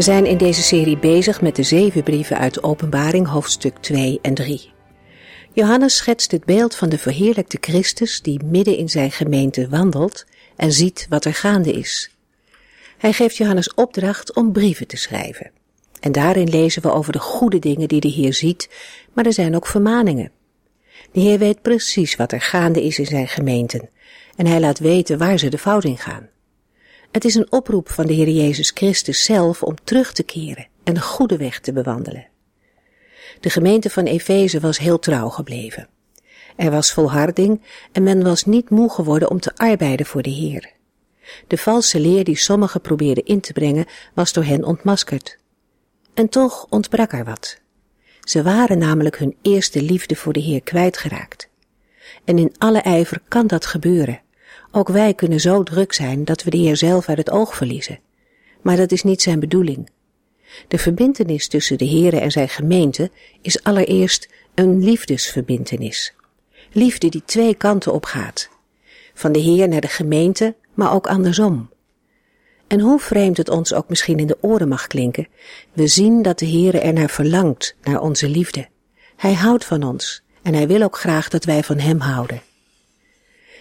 We zijn in deze serie bezig met de zeven brieven uit Openbaring, hoofdstuk 2 en 3. Johannes schetst het beeld van de verheerlijkte Christus die midden in zijn gemeente wandelt en ziet wat er gaande is. Hij geeft Johannes opdracht om brieven te schrijven. En daarin lezen we over de goede dingen die de Heer ziet, maar er zijn ook vermaningen. De Heer weet precies wat er gaande is in zijn gemeenten en hij laat weten waar ze de fout in gaan. Het is een oproep van de Heer Jezus Christus zelf om terug te keren en de goede weg te bewandelen. De gemeente van Efeze was heel trouw gebleven. Er was volharding en men was niet moe geworden om te arbeiden voor de Heer. De valse leer die sommigen probeerden in te brengen was door hen ontmaskerd. En toch ontbrak er wat. Ze waren namelijk hun eerste liefde voor de Heer kwijtgeraakt. En in alle ijver kan dat gebeuren. Ook wij kunnen zo druk zijn dat we de Heer zelf uit het oog verliezen. Maar dat is niet zijn bedoeling. De verbintenis tussen de Heere en zijn gemeente is allereerst een liefdesverbintenis. Liefde die twee kanten op gaat. Van de Heer naar de gemeente, maar ook andersom. En hoe vreemd het ons ook misschien in de oren mag klinken, we zien dat de Heere er naar verlangt, naar onze liefde. Hij houdt van ons en hij wil ook graag dat wij van hem houden.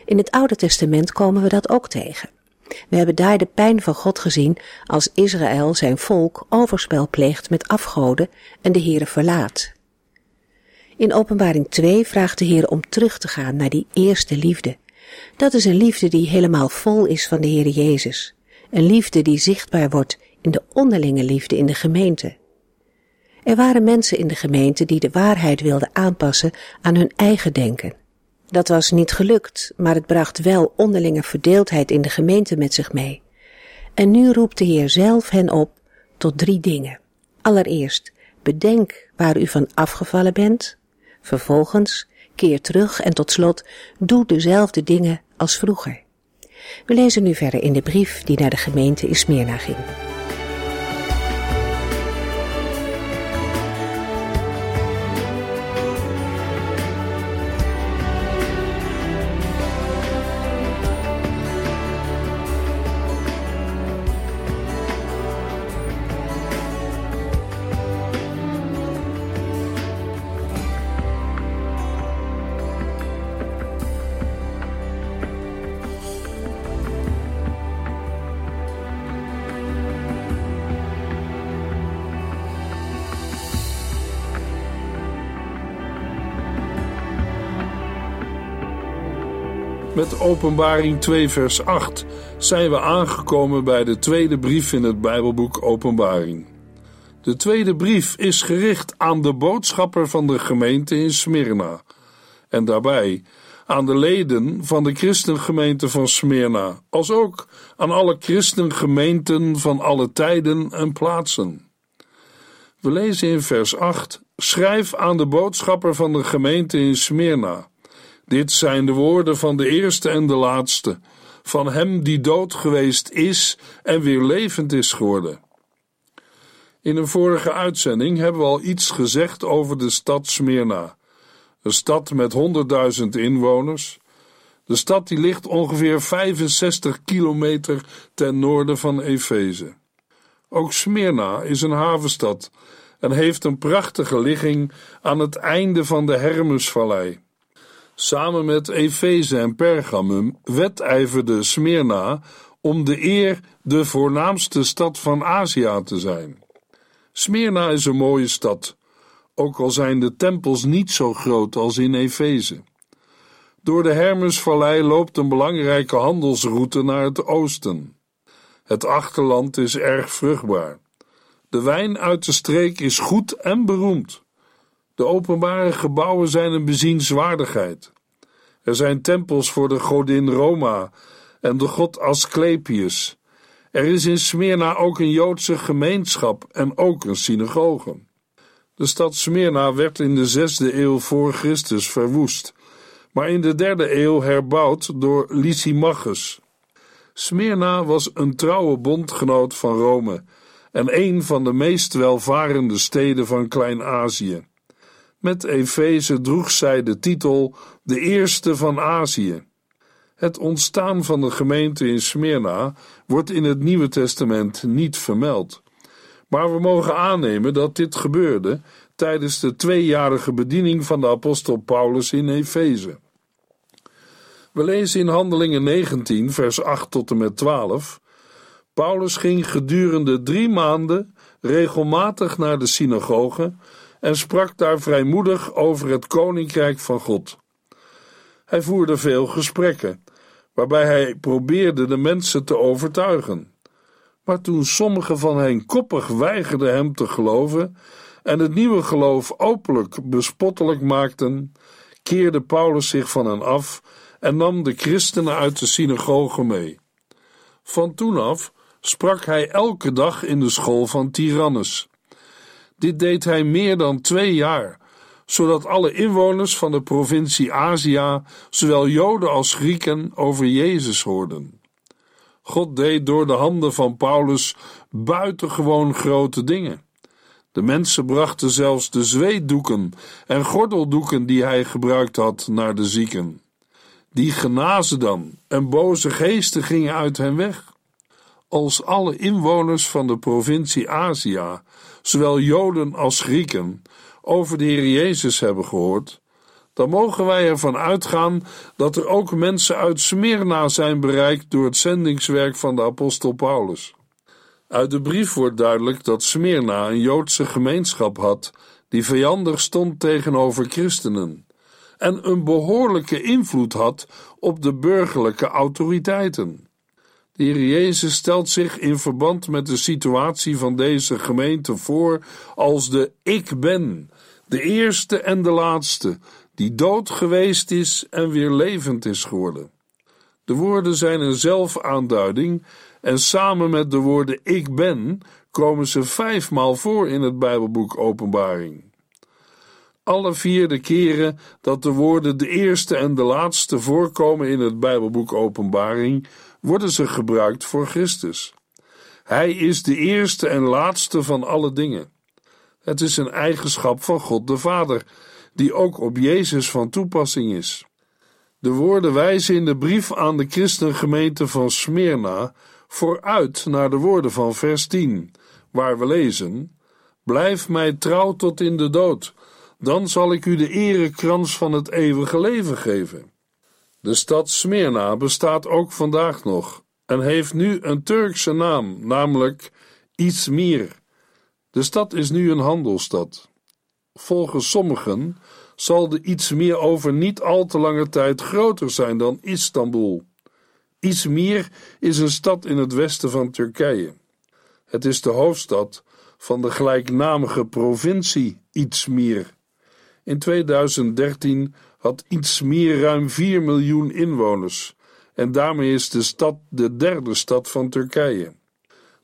In het Oude Testament komen we dat ook tegen. We hebben daar de pijn van God gezien als Israël zijn volk overspel pleegt met afgoden en de Heere verlaat. In Openbaring 2 vraagt de Heer om terug te gaan naar die eerste liefde. Dat is een liefde die helemaal vol is van de Heere Jezus. Een liefde die zichtbaar wordt in de onderlinge liefde in de gemeente. Er waren mensen in de gemeente die de waarheid wilden aanpassen aan hun eigen denken. Dat was niet gelukt, maar het bracht wel onderlinge verdeeldheid in de gemeente met zich mee. En nu roept de Heer zelf hen op tot drie dingen. Allereerst, bedenk waar u van afgevallen bent. Vervolgens, keer terug en tot slot, doe dezelfde dingen als vroeger. We lezen nu verder in de brief die naar de gemeente in Smyrna ging. Openbaring 2, vers 8 zijn we aangekomen bij de tweede brief in het Bijbelboek Openbaring. De tweede brief is gericht aan de boodschapper van de gemeente in Smyrna en daarbij aan de leden van de christengemeente van Smyrna, als ook aan alle christengemeenten van alle tijden en plaatsen. We lezen in vers 8: Schrijf aan de boodschapper van de gemeente in Smyrna dit zijn de woorden van de eerste en de laatste, van hem die dood geweest is en weer levend is geworden. In een vorige uitzending hebben we al iets gezegd over de stad Smyrna, een stad met 100.000 inwoners. De stad die ligt ongeveer 65 kilometer ten noorden van Efeze. Ook Smyrna is een havenstad en heeft een prachtige ligging aan het einde van de Hermesvallei. Samen met Efeze en Pergamum wedijverde Smyrna om de eer de voornaamste stad van Azië te zijn. Smyrna is een mooie stad, ook al zijn de tempels niet zo groot als in Efeze. Door de Hermesvallei loopt een belangrijke handelsroute naar het oosten. Het achterland is erg vruchtbaar. De wijn uit de streek is goed en beroemd. De openbare gebouwen zijn een bezienswaardigheid. Er zijn tempels voor de godin Roma en de god Asclepius. Er is in Smyrna ook een Joodse gemeenschap en ook een synagoge. De stad Smyrna werd in de zesde eeuw voor Christus verwoest, maar in de derde eeuw herbouwd door Lysimachus. Smyrna was een trouwe bondgenoot van Rome en een van de meest welvarende steden van Klein-Azië. Met Efeze droeg zij de titel de eerste van Azië. Het ontstaan van de gemeente in Smyrna wordt in het Nieuwe Testament niet vermeld. Maar we mogen aannemen dat dit gebeurde tijdens de tweejarige bediening van de apostel Paulus in Efeze. We lezen in Handelingen 19, vers 8 tot en met 12. Paulus ging gedurende drie maanden regelmatig naar de synagoge en sprak daar vrijmoedig over het koninkrijk van God. Hij voerde veel gesprekken, waarbij hij probeerde de mensen te overtuigen. Maar toen sommigen van hen koppig weigerden hem te geloven en het nieuwe geloof openlijk bespottelijk maakten, keerde Paulus zich van hen af en nam de christenen uit de synagoge mee. Van toen af sprak hij elke dag in de school van Tyrannus. Dit deed hij meer dan twee jaar, zodat alle inwoners van de provincie Azië, zowel Joden als Grieken, over Jezus hoorden. God deed door de handen van Paulus buitengewoon grote dingen. De mensen brachten zelfs de zweetdoeken en gordeldoeken die hij gebruikt had naar de zieken. Die genazen dan en boze geesten gingen uit hen weg. Als alle inwoners van de provincie Azië, zowel Joden als Grieken, over de Heer Jezus hebben gehoord, dan mogen wij ervan uitgaan dat er ook mensen uit Smyrna zijn bereikt door het zendingswerk van de apostel Paulus. Uit de brief wordt duidelijk dat Smyrna een Joodse gemeenschap had die vijandig stond tegenover christenen en een behoorlijke invloed had op de burgerlijke autoriteiten. De Heer Jezus stelt zich in verband met de situatie van deze gemeente voor als de Ik Ben, de eerste en de laatste, die dood geweest is en weer levend is geworden. De woorden zijn een zelfaanduiding en samen met de woorden Ik Ben komen ze vijfmaal voor in het Bijbelboek Openbaring. Alle vier de keren dat de woorden de eerste en de laatste voorkomen in het Bijbelboek Openbaring, worden ze gebruikt voor Christus. Hij is de eerste en laatste van alle dingen. Het is een eigenschap van God de Vader, die ook op Jezus van toepassing is. De woorden wijzen in de brief aan de christengemeente van Smyrna vooruit naar de woorden van vers 10, waar we lezen: Blijf mij trouw tot in de dood, dan zal ik u de erekrans van het eeuwige leven geven. De stad Smyrna bestaat ook vandaag nog en heeft nu een Turkse naam, namelijk Izmir. De stad is nu een handelsstad. Volgens sommigen zal de Izmir over niet al te lange tijd groter zijn dan Istanbul. Izmir is een stad in het westen van Turkije. Het is de hoofdstad van de gelijknamige provincie Izmir. In 2013 had Izmir ruim 4 miljoen inwoners en daarmee is de stad de derde stad van Turkije.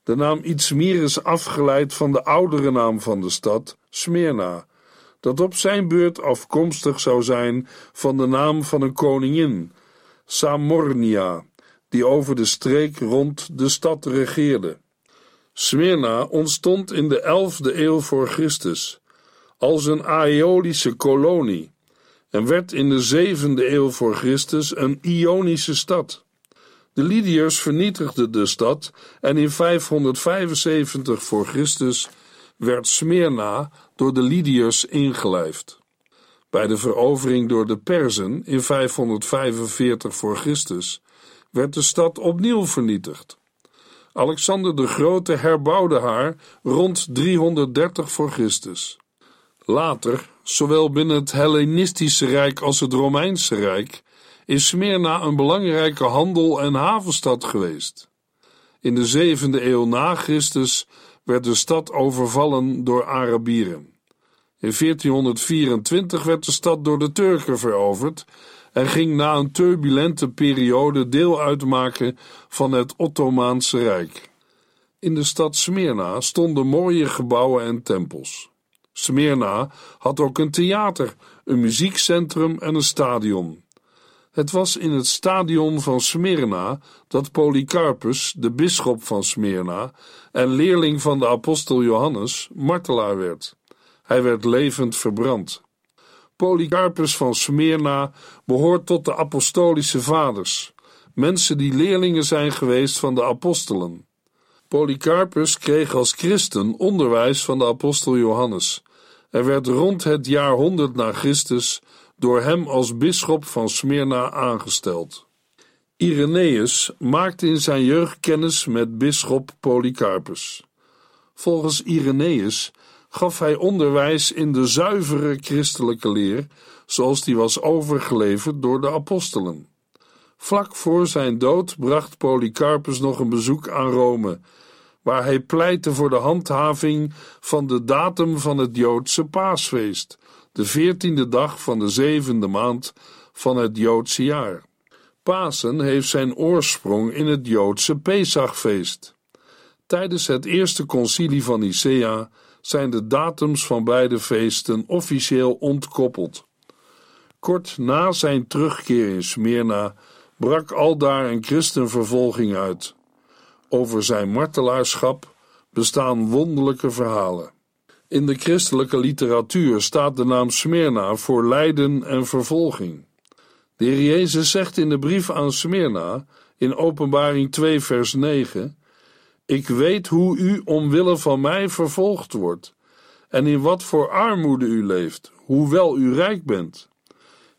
De naam Izmir is afgeleid van de oudere naam van de stad, Smyrna, dat op zijn beurt afkomstig zou zijn van de naam van een koningin, Samornia, die over de streek rond de stad regeerde. Smyrna ontstond in de 11e eeuw voor Christus als een Aeolische kolonie en werd in de 7e eeuw voor Christus een Ionische stad. De Lydiërs vernietigden de stad en in 575 voor Christus werd Smyrna door de Lydiërs ingelijfd. Bij de verovering door de Perzen in 545 voor Christus werd de stad opnieuw vernietigd. Alexander de Grote herbouwde haar rond 330 voor Christus. Later, zowel binnen het Hellenistische Rijk als het Romeinse Rijk, is Smyrna een belangrijke handel- en havenstad geweest. In de zevende eeuw na Christus werd de stad overvallen door Arabieren. In 1424 werd de stad door de Turken veroverd en ging na een turbulente periode deel uitmaken van het Ottomaanse Rijk. In de stad Smyrna stonden mooie gebouwen en tempels. Smyrna had ook een theater, een muziekcentrum en een stadion. Het was in het stadion van Smyrna dat Polycarpus, de bisschop van Smyrna en leerling van de apostel Johannes, martelaar werd. Hij werd levend verbrand. Polycarpus van Smyrna behoort tot de apostolische vaders, mensen die leerlingen zijn geweest van de apostelen. Polycarpus kreeg als christen onderwijs van de apostel Johannes. Er werd rond het jaar 100 na Christus door hem als bisschop van Smyrna aangesteld. Irenaeus maakte in zijn jeugd kennis met bisschop Polycarpus. Volgens Irenaeus gaf hij onderwijs in de zuivere christelijke leer, zoals die was overgeleverd door de apostelen. Vlak voor zijn dood bracht Polycarpus nog een bezoek aan Rome, waar hij pleitte voor de handhaving van de datum van het Joodse paasfeest, de veertiende dag van de zevende maand van het Joodse jaar. Pasen heeft zijn oorsprong in het Joodse Pesachfeest. Tijdens het eerste concilie van Nicea zijn de datums van beide feesten officieel ontkoppeld. Kort na zijn terugkeer in Smyrna brak aldaar een christenvervolging uit. Over zijn martelaarschap bestaan wonderlijke verhalen. In de christelijke literatuur staat de naam Smyrna voor lijden en vervolging. De Heer Jezus zegt in de brief aan Smyrna, in Openbaring 2, vers 9: Ik weet hoe u omwille van mij vervolgd wordt, en in wat voor armoede u leeft, hoewel u rijk bent.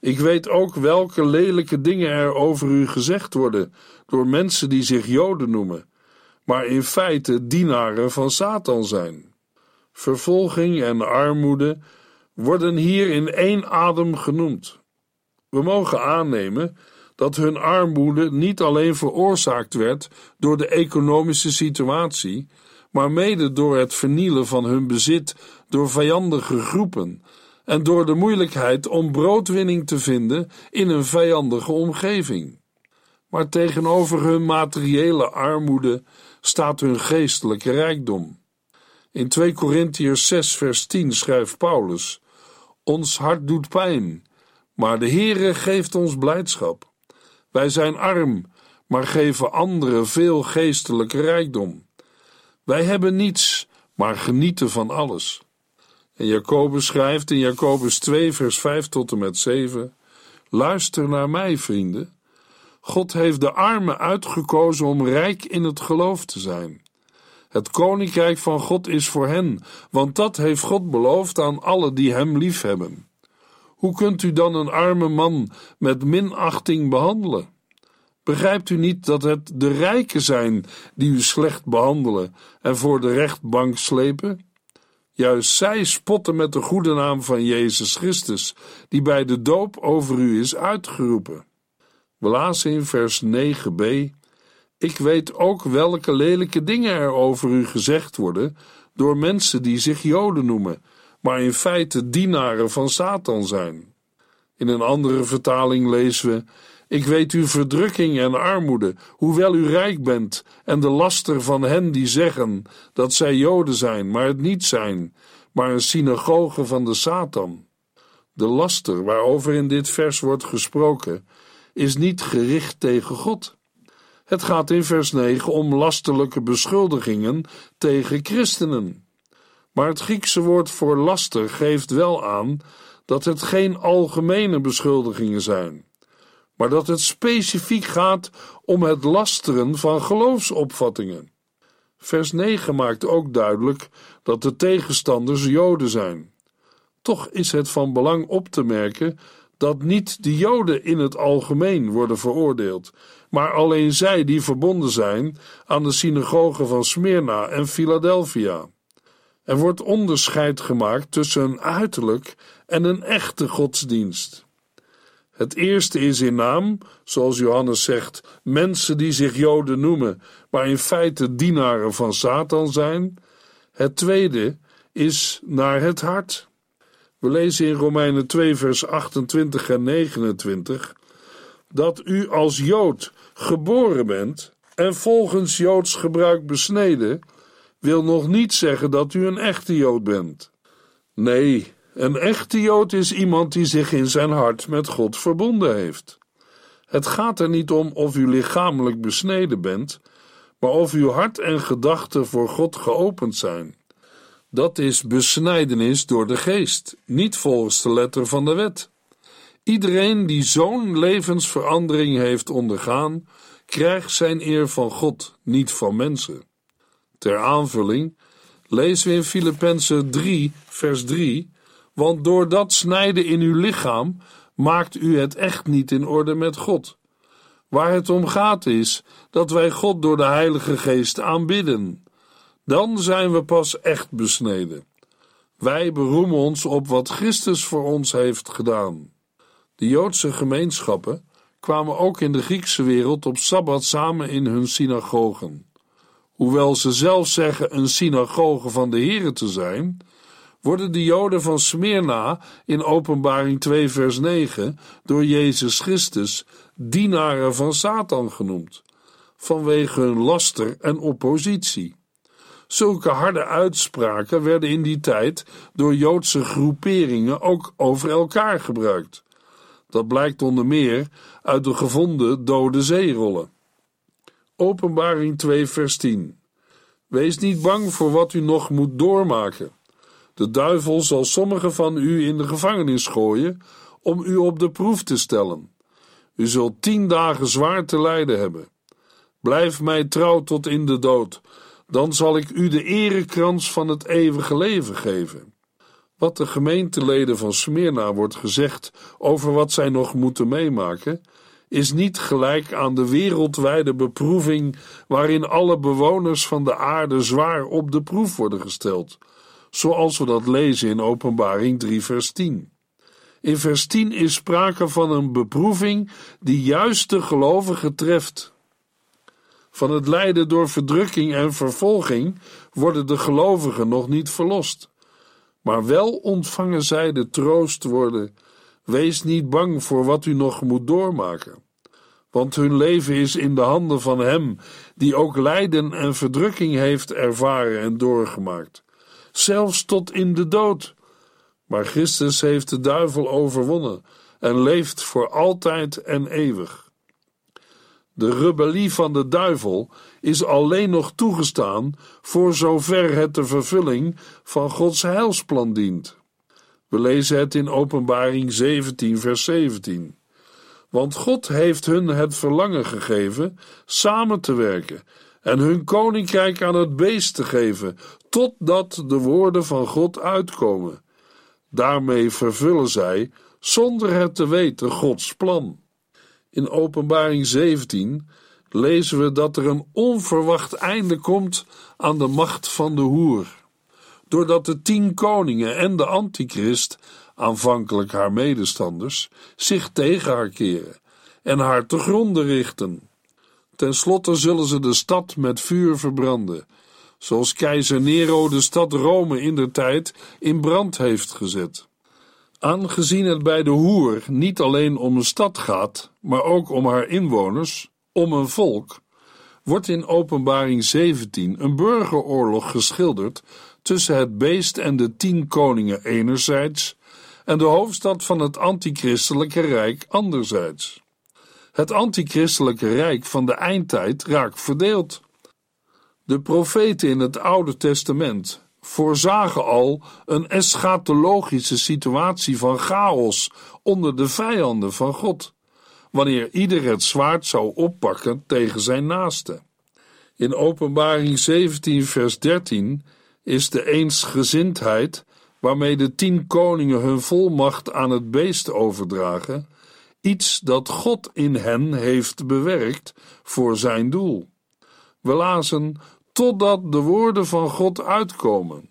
Ik weet ook welke lelijke dingen er over u gezegd worden door mensen die zich Joden noemen, maar in feite dienaren van Satan zijn. Vervolging en armoede worden hier in één adem genoemd. We mogen aannemen dat hun armoede niet alleen veroorzaakt werd door de economische situatie, maar mede door het vernielen van hun bezit door vijandige groepen en door de moeilijkheid om broodwinning te vinden in een vijandige omgeving. Maar tegenover hun materiële armoede staat hun geestelijke rijkdom. In 2 Korintiërs 6 vers 10 schrijft Paulus: Ons hart doet pijn, maar de Heere geeft ons blijdschap. Wij zijn arm, maar geven anderen veel geestelijke rijkdom. Wij hebben niets, maar genieten van alles. En Jacobus schrijft in Jacobus 2 vers 5 tot en met 7: Luister naar mij, vrienden. God heeft de armen uitgekozen om rijk in het geloof te zijn. Het koninkrijk van God is voor hen, want dat heeft God beloofd aan alle die hem liefhebben. Hoe kunt u dan een arme man met minachting behandelen? Begrijpt u niet dat het de rijken zijn die u slecht behandelen en voor de rechtbank slepen? Juist zij spotten met de goede naam van Jezus Christus, die bij de doop over u is uitgeroepen. We lazen in vers 9b: Ik weet ook welke lelijke dingen er over u gezegd worden door mensen die zich Joden noemen, maar in feite dienaren van Satan zijn. In een andere vertaling lezen we: Ik weet uw verdrukking en armoede, hoewel u rijk bent, en de laster van hen die zeggen dat zij Joden zijn, maar het niet zijn, maar een synagoge van de Satan. De laster waarover in dit vers wordt gesproken, is niet gericht tegen God. Het gaat in vers 9 om lasterlijke beschuldigingen tegen christenen. Maar het Griekse woord voor laster geeft wel aan dat het geen algemene beschuldigingen zijn, maar dat het specifiek gaat om het lasteren van geloofsopvattingen. Vers 9 maakt ook duidelijk dat de tegenstanders Joden zijn. Toch is het van belang op te merken dat niet de Joden in het algemeen worden veroordeeld, maar alleen zij die verbonden zijn aan de synagogen van Smyrna en Philadelphia. Er wordt onderscheid gemaakt tussen een uiterlijk en een echte godsdienst. Het eerste is in naam, zoals Johannes zegt, mensen die zich Joden noemen, maar in feite dienaren van Satan zijn. Het tweede is naar het hart. We lezen in Romeinen 2, vers 28 en 29 dat u als Jood geboren bent en volgens Joods gebruik besneden wil nog niet zeggen dat u een echte Jood bent. Nee, een echte Jood is iemand die zich in zijn hart met God verbonden heeft. Het gaat er niet om of u lichamelijk besneden bent, maar of uw hart en gedachten voor God geopend zijn. Dat is besnijdenis door de geest, niet volgens de letter van de wet. Iedereen die zo'n levensverandering heeft ondergaan, krijgt zijn eer van God, niet van mensen. Ter aanvulling lezen we in Filippenzen 3, vers 3: Want door dat snijden in uw lichaam maakt u het echt niet in orde met God. Waar het om gaat is dat wij God door de Heilige Geest aanbidden. Dan zijn we pas echt besneden. Wij beroemen ons op wat Christus voor ons heeft gedaan. De Joodse gemeenschappen kwamen ook in de Griekse wereld op sabbat samen in hun synagogen. Hoewel ze zelf zeggen een synagoge van de Here te zijn, worden de Joden van Smyrna in Openbaring 2 vers 9 door Jezus Christus dienaren van Satan genoemd, vanwege hun laster en oppositie. Zulke harde uitspraken werden in die tijd door Joodse groeperingen ook over elkaar gebruikt. Dat blijkt onder meer uit de gevonden dode zeerollen. Openbaring 2, vers 10. Wees niet bang voor wat u nog moet doormaken. De duivel zal sommigen van u in de gevangenis gooien om u op de proef te stellen. U zult tien dagen zwaar te lijden hebben. Blijf mij trouw tot in de dood, dan zal ik u de erekrans van het eeuwige leven geven. Wat de gemeenteleden van Smyrna wordt gezegd over wat zij nog moeten meemaken, is niet gelijk aan de wereldwijde beproeving waarin alle bewoners van de aarde zwaar op de proef worden gesteld, zoals we dat lezen in Openbaring 3 vers 10. In vers 10 is sprake van een beproeving die juist de gelovigen treft. Van het lijden door verdrukking en vervolging worden de gelovigen nog niet verlost. Maar wel ontvangen zij de troost worden: wees niet bang voor wat u nog moet doormaken. Want hun leven is in de handen van Hem, die ook lijden en verdrukking heeft ervaren en doorgemaakt, zelfs tot in de dood. Maar Christus heeft de duivel overwonnen en leeft voor altijd en eeuwig. De rebellie van de duivel is alleen nog toegestaan voor zover het de vervulling van Gods heilsplan dient. We lezen het in Openbaring 17, vers 17. Want God heeft hun het verlangen gegeven samen te werken en hun koninkrijk aan het beest te geven, totdat de woorden van God uitkomen. Daarmee vervullen zij, zonder het te weten, Gods plan. In Openbaring 17 lezen we dat er een onverwacht einde komt aan de macht van de hoer. Doordat de tien koningen en de antichrist, aanvankelijk haar medestanders, zich tegen haar keren en haar te gronden richten. Ten slotte zullen ze de stad met vuur verbranden, zoals keizer Nero de stad Rome in der tijd in brand heeft gezet. Aangezien het bij de hoer niet alleen om een stad gaat, maar ook om haar inwoners, om een volk, wordt in Openbaring 17 een burgeroorlog geschilderd tussen het beest en de tien koningen enerzijds en de hoofdstad van het antichristelijke rijk anderzijds. Het antichristelijke rijk van de eindtijd raakt verdeeld. De profeten in het Oude Testament voorzagen al een eschatologische situatie van chaos onder de vijanden van God, wanneer ieder het zwaard zou oppakken tegen zijn naaste. In Openbaring 17, vers 13 is de eensgezindheid waarmee de tien koningen hun volmacht aan het beest overdragen, iets dat God in hen heeft bewerkt voor zijn doel. We lazen totdat de woorden van God uitkomen.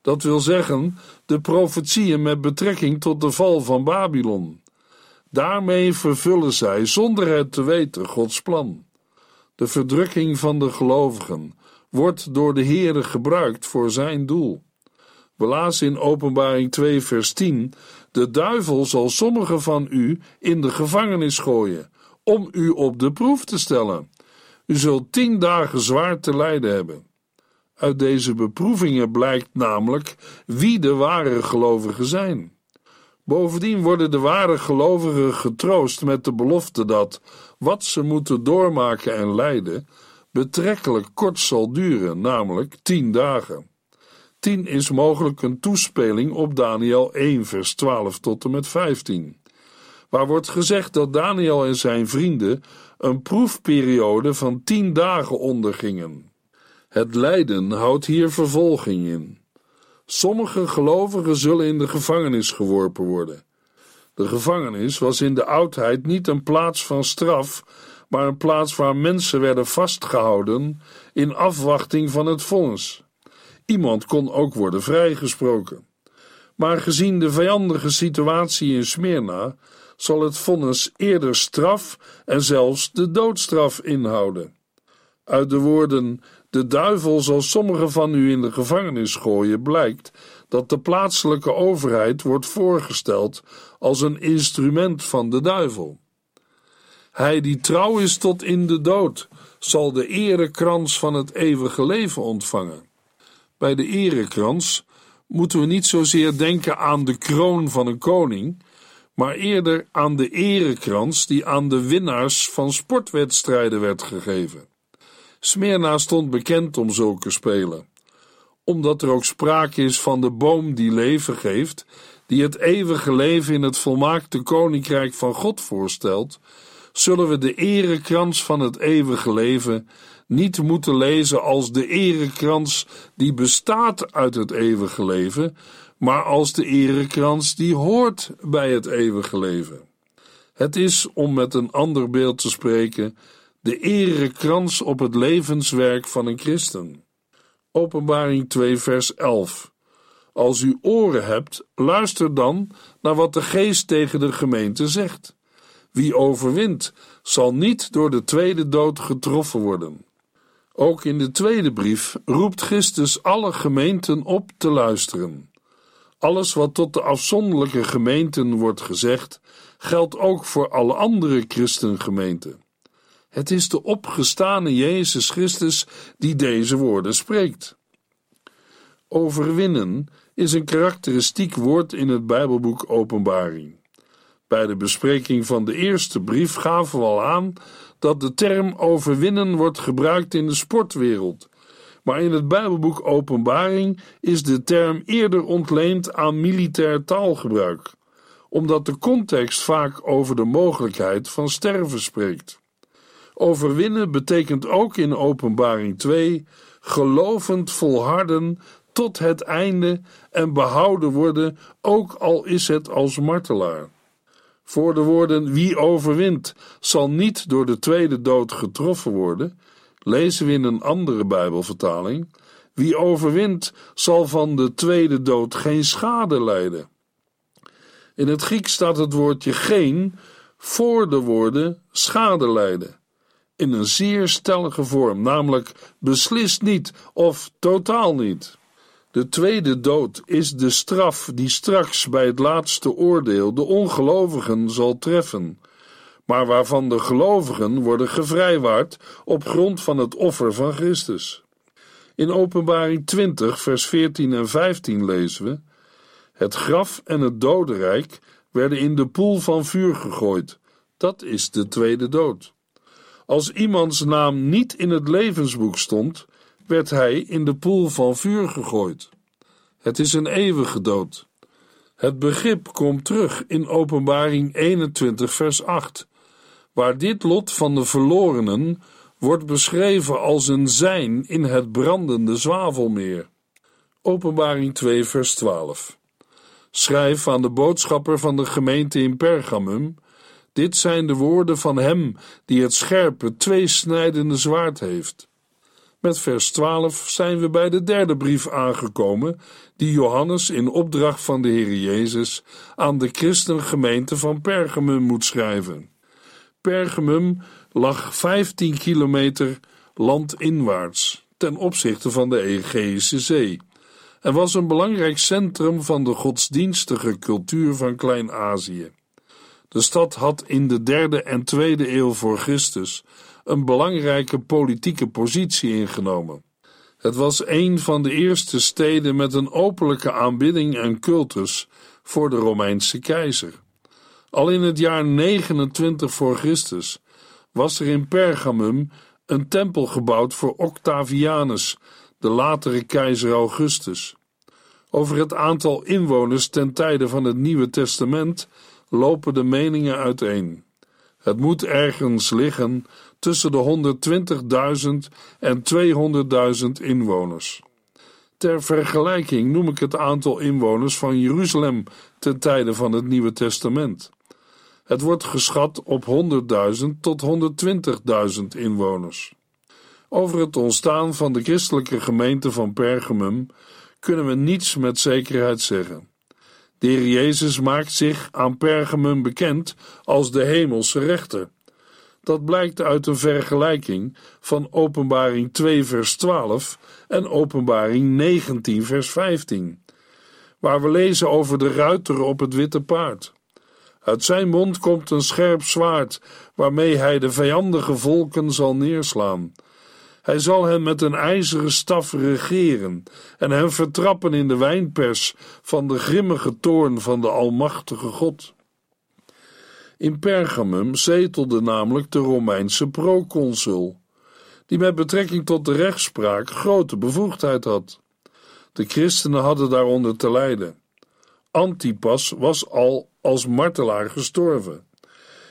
Dat wil zeggen, de profetieën met betrekking tot de val van Babylon. Daarmee vervullen zij zonder het te weten Gods plan. De verdrukking van de gelovigen wordt door de Heere gebruikt voor zijn doel. We in Openbaring 2, vers 10: De duivel zal sommigen van u in de gevangenis gooien, om u op de proef te stellen. U zult tien dagen zwaar te lijden hebben. Uit deze beproevingen blijkt namelijk wie de ware gelovigen zijn. Bovendien worden de ware gelovigen getroost met de belofte dat wat ze moeten doormaken en lijden betrekkelijk kort zal duren, namelijk tien dagen. Tien is mogelijk een toespeling op Daniel 1, vers 12 tot en met 15, waar wordt gezegd dat Daniel en zijn vrienden een proefperiode van tien dagen ondergingen. Het lijden houdt hier vervolging in. Sommige gelovigen zullen in de gevangenis geworpen worden. De gevangenis was in de oudheid niet een plaats van straf, maar een plaats waar mensen werden vastgehouden in afwachting van het vonnis. Iemand kon ook worden vrijgesproken. Maar gezien de vijandige situatie in Smyrna zal het vonnis eerder straf en zelfs de doodstraf inhouden. Uit de woorden: De duivel zal sommigen van u in de gevangenis gooien, blijkt dat de plaatselijke overheid wordt voorgesteld als een instrument van de duivel. Hij die trouw is tot in de dood, zal de erekrans van het eeuwige leven ontvangen. Bij de erekrans moeten we niet zozeer denken aan de kroon van een koning, maar eerder aan de erekrans die aan de winnaars van sportwedstrijden werd gegeven. Smyrna stond bekend om zulke spelen, omdat er ook sprake is van de boom die leven geeft, die het eeuwige leven in het volmaakte koninkrijk van God voorstelt, zullen we de erekrans van het eeuwige leven niet moeten lezen als de erekrans die bestaat uit het eeuwige leven, maar als de erekrans die hoort bij het eeuwige leven. Het is, om met een ander beeld te spreken, de erekrans op het levenswerk van een christen. Openbaring 2, vers 11. Als u oren hebt, luister dan naar wat de geest tegen de gemeente zegt. Wie overwint, zal niet door de tweede dood getroffen worden. Ook in de tweede brief roept Christus alle gemeenten op te luisteren. Alles wat tot de afzonderlijke gemeenten wordt gezegd, geldt ook voor alle andere christengemeenten. Het is de opgestane Jezus Christus die deze woorden spreekt. Overwinnen is een karakteristiek woord in het Bijbelboek Openbaring. Bij de bespreking van de eerste brief gaven we al aan dat de term overwinnen wordt gebruikt in de sportwereld. Maar in het Bijbelboek Openbaring is de term eerder ontleend aan militair taalgebruik, omdat de context vaak over de mogelijkheid van sterven spreekt. Overwinnen betekent ook in Openbaring 2 gelovend volharden tot het einde en behouden worden, ook al is het als martelaar. Voor de woorden wie overwint zal niet door de tweede dood getroffen worden, lezen we in een andere Bijbelvertaling: wie overwint zal van de tweede dood geen schade lijden. In het Grieks staat het woordje geen voor de woorden schade lijden. In een zeer stellige vorm, namelijk beslist niet of totaal niet. De tweede dood is de straf die straks bij het laatste oordeel de ongelovigen zal treffen, maar waarvan de gelovigen worden gevrijwaard op grond van het offer van Christus. In Openbaring 20, vers 14 en 15 lezen we: Het graf en het dodenrijk werden in de poel van vuur gegooid. Dat is de tweede dood. Als iemands naam niet in het levensboek stond, werd hij in de poel van vuur gegooid. Het is een eeuwige dood. Het begrip komt terug in Openbaring 21, vers 8, waar dit lot van de verlorenen wordt beschreven als een zijn in het brandende zwavelmeer. Openbaring 2, vers 12. Schrijf aan de boodschapper van de gemeente in Pergamum: Dit zijn de woorden van hem die het scherpe, tweesnijdende zwaard heeft. Met vers 12 zijn we bij de derde brief aangekomen, die Johannes in opdracht van de Heer Jezus aan de christengemeente van Pergamum moet schrijven. Pergamum lag 15 kilometer landinwaarts ten opzichte van de Egeïsche Zee en was een belangrijk centrum van de godsdienstige cultuur van Klein-Azië. De stad had in de derde en tweede eeuw voor Christus een belangrijke politieke positie ingenomen. Het was een van de eerste steden met een openlijke aanbidding en cultus voor de Romeinse keizer. Al in het jaar 29 voor Christus was er in Pergamum een tempel gebouwd voor Octavianus, de latere keizer Augustus. Over het aantal inwoners ten tijde van het Nieuwe Testament lopen de meningen uiteen. Het moet ergens liggen tussen de 120.000 en 200.000 inwoners. Ter vergelijking noem ik het aantal inwoners van Jeruzalem ten tijde van het Nieuwe Testament. Het wordt geschat op 100.000 tot 120.000 inwoners. Over het ontstaan van de christelijke gemeente van Pergamum kunnen we niets met zekerheid zeggen. De Heer Jezus maakt zich aan Pergamum bekend als de hemelse rechter. Dat blijkt uit een vergelijking van Openbaring 2 vers 12 en Openbaring 19 vers 15, waar we lezen over de ruiter op het witte paard. Uit zijn mond komt een scherp zwaard, waarmee hij de vijandige volken zal neerslaan. Hij zal hen met een ijzeren staf regeren en hen vertrappen in de wijnpers van de grimmige toorn van de Almachtige God. In Pergamum zetelde namelijk de Romeinse proconsul, die met betrekking tot de rechtspraak grote bevoegdheid had. De christenen hadden daaronder te lijden. Antipas was al als martelaar gestorven.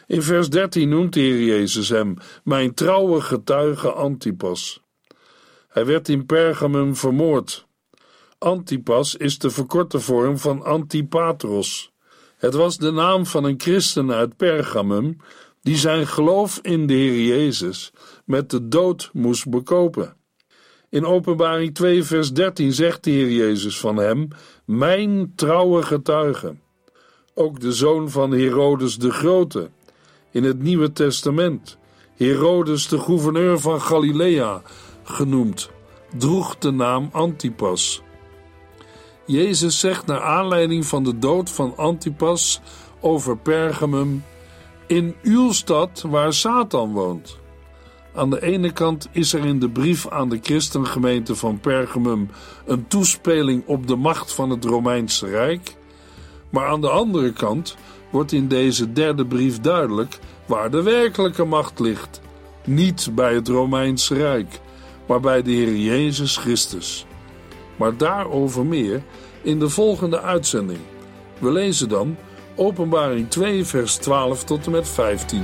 In vers 13 noemt de Heer Jezus hem mijn trouwe getuige Antipas. Hij werd in Pergamum vermoord. Antipas is de verkorte vorm van Antipatros. Het was de naam van een christen uit Pergamum die zijn geloof in de Heer Jezus met de dood moest bekopen. In Openbaring 2, vers 13 zegt de Heer Jezus van hem: Mijn trouwe getuige. Ook de zoon van Herodes de Grote, in het Nieuwe Testament, Herodes de gouverneur van Galilea genoemd, droeg de naam Antipas. Jezus zegt naar aanleiding van de dood van Antipas over Pergamum: In uw stad waar Satan woont. Aan de ene kant is er in de brief aan de christengemeente van Pergamum een toespeling op de macht van het Romeinse Rijk, maar aan de andere kant wordt in deze derde brief duidelijk waar de werkelijke macht ligt. Niet bij het Romeinse Rijk, maar bij de Heer Jezus Christus. Maar daarover meer in de volgende uitzending. We lezen dan Openbaring 2, vers 12 tot en met 15.